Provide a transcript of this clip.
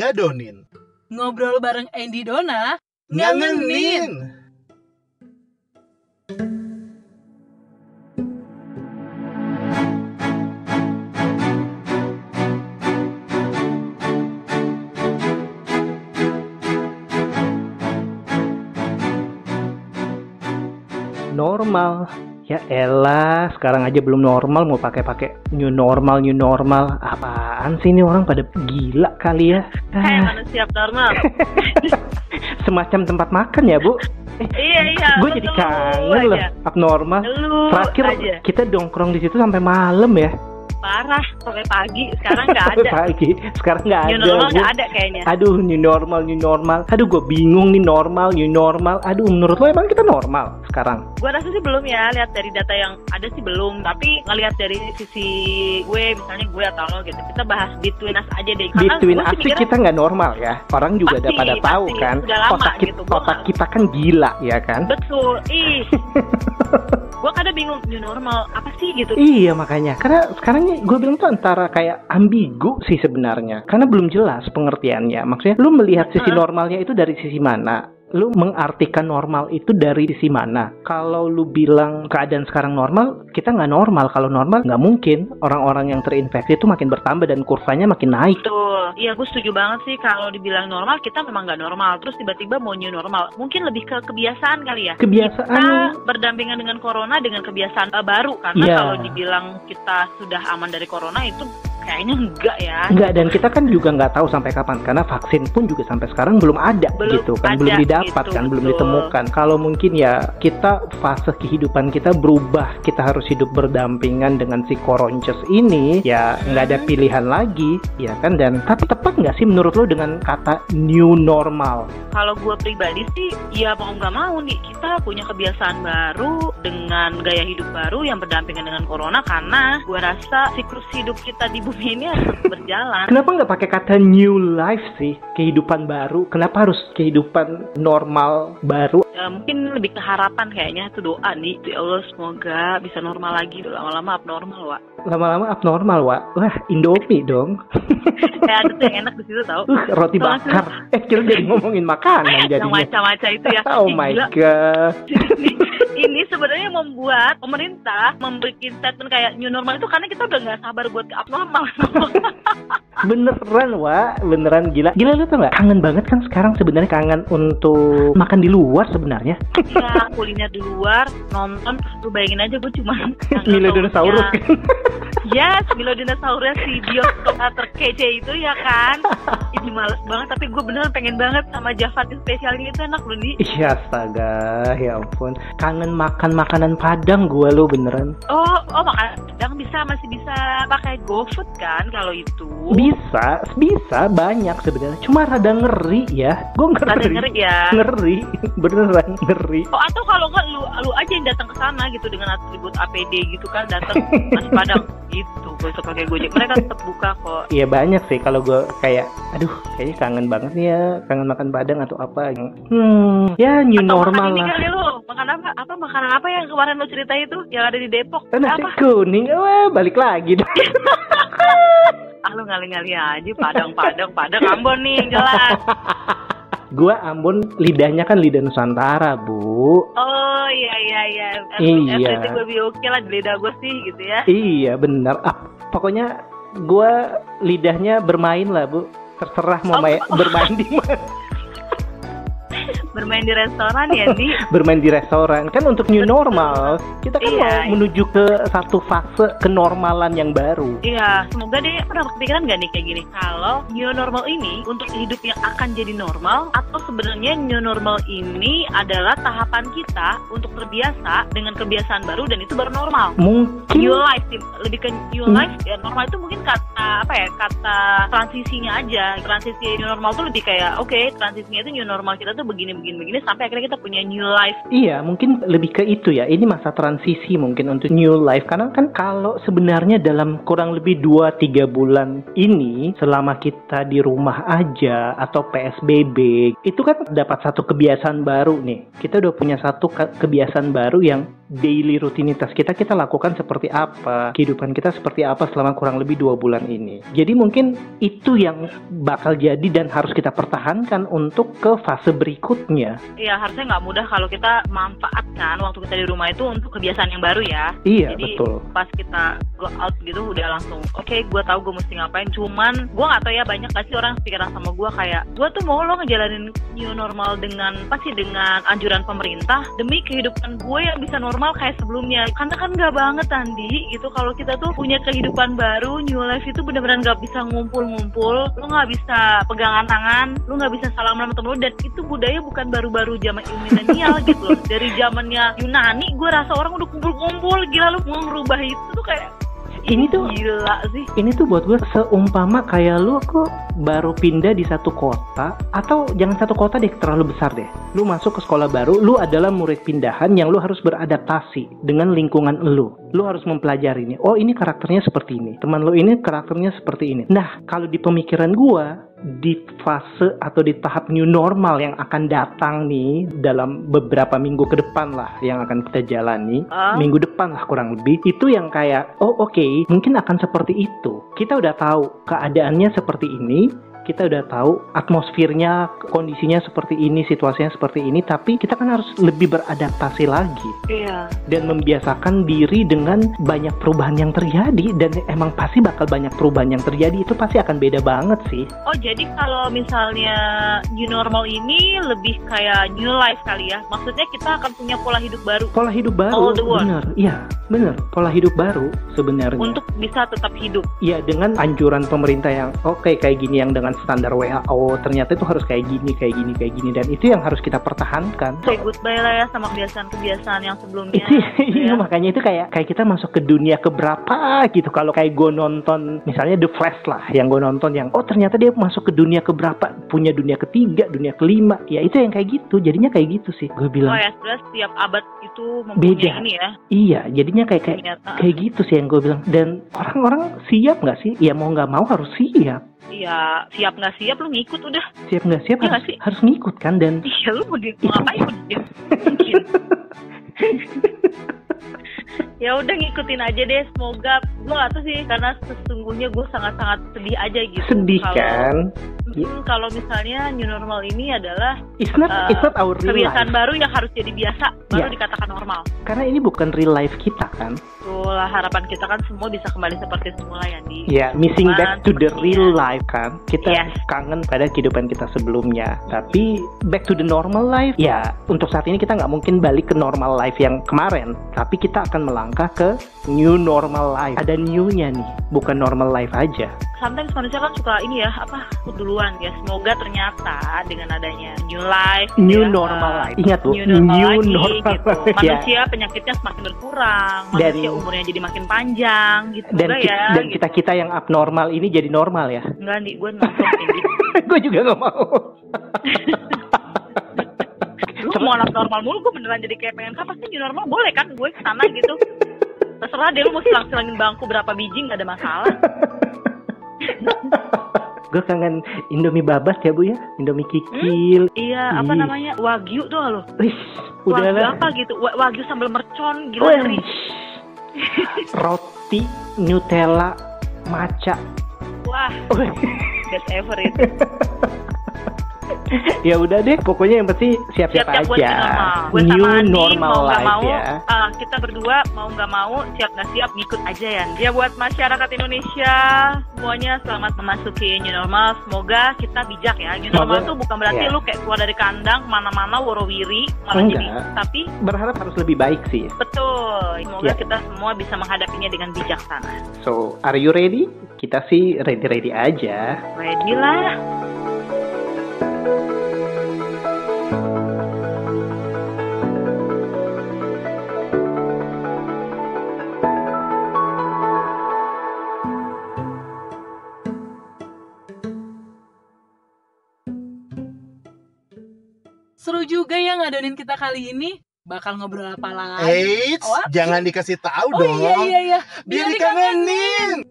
ngadonin, Ngobrol bareng Andy Dona, ngangenin. normal ya elah sekarang aja belum normal mau pakai-pakai new normal new normal apaan sih ini orang pada gila kali ya Hai Ah, manusia abnormal. semacam tempat makan ya bu iya iya. gue jadi kangen loh abnormal Lu terakhir aja. kita dongkrong di situ sampai malam ya Parah sampai pagi. Sekarang nggak ada. pagi sekarang nggak New ada normal Bu. nggak ada kayaknya. Aduh, new normal, new normal. Aduh, gue bingung nih normal, new normal. Aduh, menurut lo emang kita normal sekarang? Gue rasa sih belum ya. Lihat dari data yang ada sih belum. Tapi ngelihat dari sisi gue, misalnya gue atau lo gitu. Kita bahas between us aja deh. Karena Between us sih kita nggak normal ya. Orang juga udah Pasti, pada tahu pasti. kan. Udah lama otak kita, gitu. Otak kita kan gila ya kan. Betul. Ih. gue kadang bingung new normal apa sih gitu. Iya makanya, karena sekarang gue bilang tuh antara kayak ambigu sih sebenarnya, karena belum jelas pengertiannya. Maksudnya, lu melihat sisi Heeh. normalnya itu dari sisi mana? Lu mengartikan normal itu dari sisi mana? Kalau lu bilang keadaan sekarang normal, kita nggak normal. Kalau normal nggak mungkin orang-orang yang terinfeksi itu makin bertambah dan kurvanya makin naik. Betul. Iya, gue setuju banget sih kalau dibilang normal kita memang nggak normal. Terus tiba-tiba mau new normal. Mungkin lebih ke kebiasaan kali ya. Kebiasaan. Kita berdampingan dengan corona dengan kebiasaan eh, baru karena Iya. kalau dibilang kita sudah aman dari corona itu kayaknya enggak ya. Enggak dan kita kan juga nggak tahu sampai kapan karena vaksin pun juga sampai sekarang belum ada Belum gitu kan ada belum didapat gitu, kan belum betul. ditemukan kalau mungkin ya kita fase kehidupan kita berubah kita harus hidup berdampingan dengan si koronces ini ya nggak ada Hmm. pilihan lagi ya kan dan tapi tepat nggak sih menurut lo dengan kata new normal Kalau gue pribadi sih ya mau nggak mau nih kita punya kebiasaan baru dengan gaya hidup baru yang berdampingan dengan corona karena gue rasa siklus hidup kita di bumi ini harus berjalan. kenapa nggak pakai kata new life sih? Kehidupan baru. Kenapa harus kehidupan normal baru? Ya, mungkin lebih ke harapan kayaknya itu doa nih. Ya Allah semoga bisa normal lagi. Lama-lama abnormal Wak. Lama-lama abnormal wah wah indomie dong. Kayak ada tuh yang enak di situ tau. Uh, roti Tuh, bakar. Eh, kira jadi ngomongin makanan yang jadinya. macam-macam itu ya. Oh Ih, my gila. god. ini sebenarnya membuat pemerintah memberikan statement kayak new normal itu karena kita udah nggak sabar buat ke abnormal Beneran, Wak. Beneran gila. Gila lu tau gak? Kangen banget kan sekarang sebenarnya kangen untuk makan di luar sebenarnya. ya kuliner di luar nonton lu bayangin aja gue cuma Milo dinosaurus kan. Yes, Milo dinosaurus si bioskop terkece itu ya kan. Ini males banget tapi gue beneran pengen banget sama Javati spesialnya itu enak loh nih. Iya, astaga. Ya ampun. Kangen makan makanan Padang gua lu beneran. Oh, oh makan Padang bisa masih bisa pakai GoFood kan kalau itu. Bisa, bisa banyak sebenarnya. Cuma rada ngeri ya. Gua ngeri. Rada ngeri ya. Ngeri. Beneran ngeri. Oh atau kalau nggak lu lu aja yang datang ke sana gitu dengan atribut APD gitu kan datang nasi padang gitu besok pakai gojek mereka tetap buka kok Iya banyak sih kalau gue kayak, aduh kayaknya kangen banget nih ya, kangen makan padang atau apa. Hmm, ya new Atau normal makan ini lah. kali lu makan apa apa makanan apa yang kemarin lu cerita itu yang ada di Depok Eh, nasi apa kuning, wah balik lagi ah lu ngali-ngali aja padang padang padang Ambon nih jelas Gua Ambon lidahnya kan lidah Nusantara, Bu. oh iya iya iya Iya. will be okay lah di lidah gue sih gitu ya Iya bener. Ah, pokoknya gua lidahnya bermain lah, Bu. Terserah mau Oh, main, oh. bermain di mana. bermain di restoran ya di bermain di restoran kan untuk new normal kita kan Iya, mau iya. menuju ke satu fase kenormalan yang baru Iya, semoga deh pernah kepikiran gak nih kayak gini? Kalau new normal ini untuk hidup yang akan jadi normal atau sebenarnya new normal ini adalah tahapan kita untuk terbiasa dengan kebiasaan baru dan itu baru normal. mungkin New life sih, lebih ke new Hmm. life ya normal itu mungkin kata apa ya kata transisinya aja transisi new normal tuh lebih kayak oke transisinya itu new normal kita tuh begini begini begini sampai akhirnya kita punya new life Iya, mungkin lebih ke itu ya. Ini masa transisi mungkin untuk new life karena kan kalau sebenarnya dalam kurang lebih 2-3 bulan ini selama kita di rumah aja atau PSBB, itu kan dapat satu kebiasaan baru nih. Kita udah punya satu ke- kebiasaan baru yang daily rutinitas kita kita lakukan seperti apa, kehidupan kita seperti apa selama kurang lebih dua bulan ini. Jadi mungkin itu yang bakal jadi dan harus kita pertahankan untuk ke fase berikutnya. Iya, harusnya nggak mudah kalau kita manfaatkan waktu kita di rumah itu untuk kebiasaan yang baru ya. Iya Jadi betul. pas kita go out gitu udah langsung, oke gue tahu gue mesti ngapain. Cuman gue nggak tahu ya banyak gak sih orang pikiran sama gue kayak gue tuh mau lo ngejalanin new normal dengan pasti dengan anjuran pemerintah demi kehidupan gue yang bisa normal kayak sebelumnya. Karena kan nggak banget Andi gitu kalau kita tuh punya kehidupan baru new life itu benar-benar nggak bisa ngumpul-ngumpul, lo nggak bisa pegangan tangan, lo nggak bisa salaman sama temen lo dan itu budaya bukan baru-baru zaman milenial gitu loh. Dari zamannya Yunani gue rasa orang udah kumpul-kumpul gila lu mau ngerubah itu tuh kayak Ini tuh gila sih. ini tuh buat gue seumpama kayak lu kok baru pindah di satu kota atau jangan satu kota deh terlalu besar deh. Lu masuk ke sekolah baru, lu adalah murid pindahan yang lu harus beradaptasi dengan lingkungan lu. Lu harus mempelajari ini. Oh, ini karakternya seperti ini. Teman lu ini karakternya seperti ini. Nah, kalau di pemikiran gua di fase atau di tahap new normal yang akan datang nih dalam beberapa minggu ke depan lah yang akan kita jalani. Ah. minggu depan lah kurang lebih. Itu yang kayak oh oke mungkin akan seperti itu. Kita udah tahu keadaannya seperti ini kita udah tahu atmosfernya kondisinya seperti ini situasinya seperti ini tapi kita kan harus lebih beradaptasi lagi. Iya. dan membiasakan diri dengan banyak perubahan yang terjadi dan emang pasti bakal banyak perubahan yang terjadi itu pasti akan beda banget sih. Oh jadi kalau misalnya new normal ini lebih kayak new life kali ya? Maksudnya kita akan punya pola hidup baru? Pola hidup baru bener iya bener pola hidup baru sebenarnya. Untuk bisa tetap hidup. Iya dengan anjuran pemerintah yang oke kayak gini yang dengan standar WHO ternyata itu harus kayak gini kayak gini kayak gini dan itu yang harus kita pertahankan. Say goodbye lah ya sama kebiasaan-kebiasaan yang sebelumnya. Itu iya ya. makanya itu kayak kayak kita masuk ke dunia keberapa gitu kalau kayak gue nonton misalnya The Flash lah yang gue nonton yang oh ternyata dia masuk ke dunia keberapa punya dunia ketiga dunia kelima ya itu yang kayak gitu jadinya kayak gitu sih gue Oh bilang ya, sebenarnya setiap abad itu Beda. ini ya. iya jadinya kayak kayak kayak gitu sih yang gue bilang dan orang-orang siap nggak sih ya mau nggak mau harus siap Iya, siap nggak siap lu ngikut udah. siap nggak siap Iya harus, sih? harus ngikut kan dan Iya lu mau di mau ngapain mau Mungkin. ya udah ngikutin aja deh semoga gue gak tahu sih karena sesungguhnya gue sangat-sangat sedih aja gitu sedih kan Mm, kalau misalnya new normal ini adalah it's not Eh, it's not our real kebiasaan life. baru yang harus jadi biasa baru Iya. dikatakan normal. Karena ini bukan real life kita kan? Itulah harapan kita kan semua bisa kembali seperti semula ya di ya missing Cuman back to the sepertinya- real life kan? Kita Yes. kangen pada kehidupan kita sebelumnya tapi back to the normal life. Ya untuk saat ini kita nggak mungkin balik ke normal life yang kemarin tapi kita akan melangkah ke new normal life. Ada new-nya nih bukan normal life aja sometimes manusia kan suka ini ya apa takut duluan ya. Semoga ternyata dengan adanya new life new ya, normal uh, life ingat bu new normal lagi normal gitu. life manusia penyakitnya semakin berkurang Dan- manusia umurnya jadi makin panjang gitu dan ki- ya dan gitu. kita kita yang abnormal ini jadi normal ya? Enggak nih gue nonton kayak gitu. Gue juga nggak mau. Lu mau anak normal mulu gue beneran jadi kayak pengen kapan sih new normal? Boleh kan gue ke sana gitu? Terserah deh lu mau silang-silangin bangku berapa biji nggak ada masalah gue kangen Indomie babas ya bu ya. Indomie kikil. Iya apa Ih. namanya? Wagyu tuh lo Wih, wagyu udahlah apa gitu? Wa- wagyu sambal mercon gila ngeri roti Nutella maca wah best ever itu ya udah deh pokoknya yang penting siap-siap siap-siap buat aja. new normal. Gue new sama normal mau nggak life mau ya. ah, kita berdua mau nggak mau siap nggak siap ngikut aja ya. Ya buat masyarakat Indonesia semuanya selamat memasuki new normal. Semoga kita bijak ya. New normal tuh bukan berarti ya. lu kayak keluar dari kandang mana-mana worowiri malah jadi tapi berharap harus lebih baik sih. Betul. Semoga Ya. kita semua bisa menghadapinya dengan bijaksana. So are you ready? Kita sih ready ready aja. Ready lah juga ya ngadonin kita kali ini. Bakal ngobrol apa lagi? Eits, What? jangan dikasih tahu Oh dong. iya iya iya. Biar dikangenin.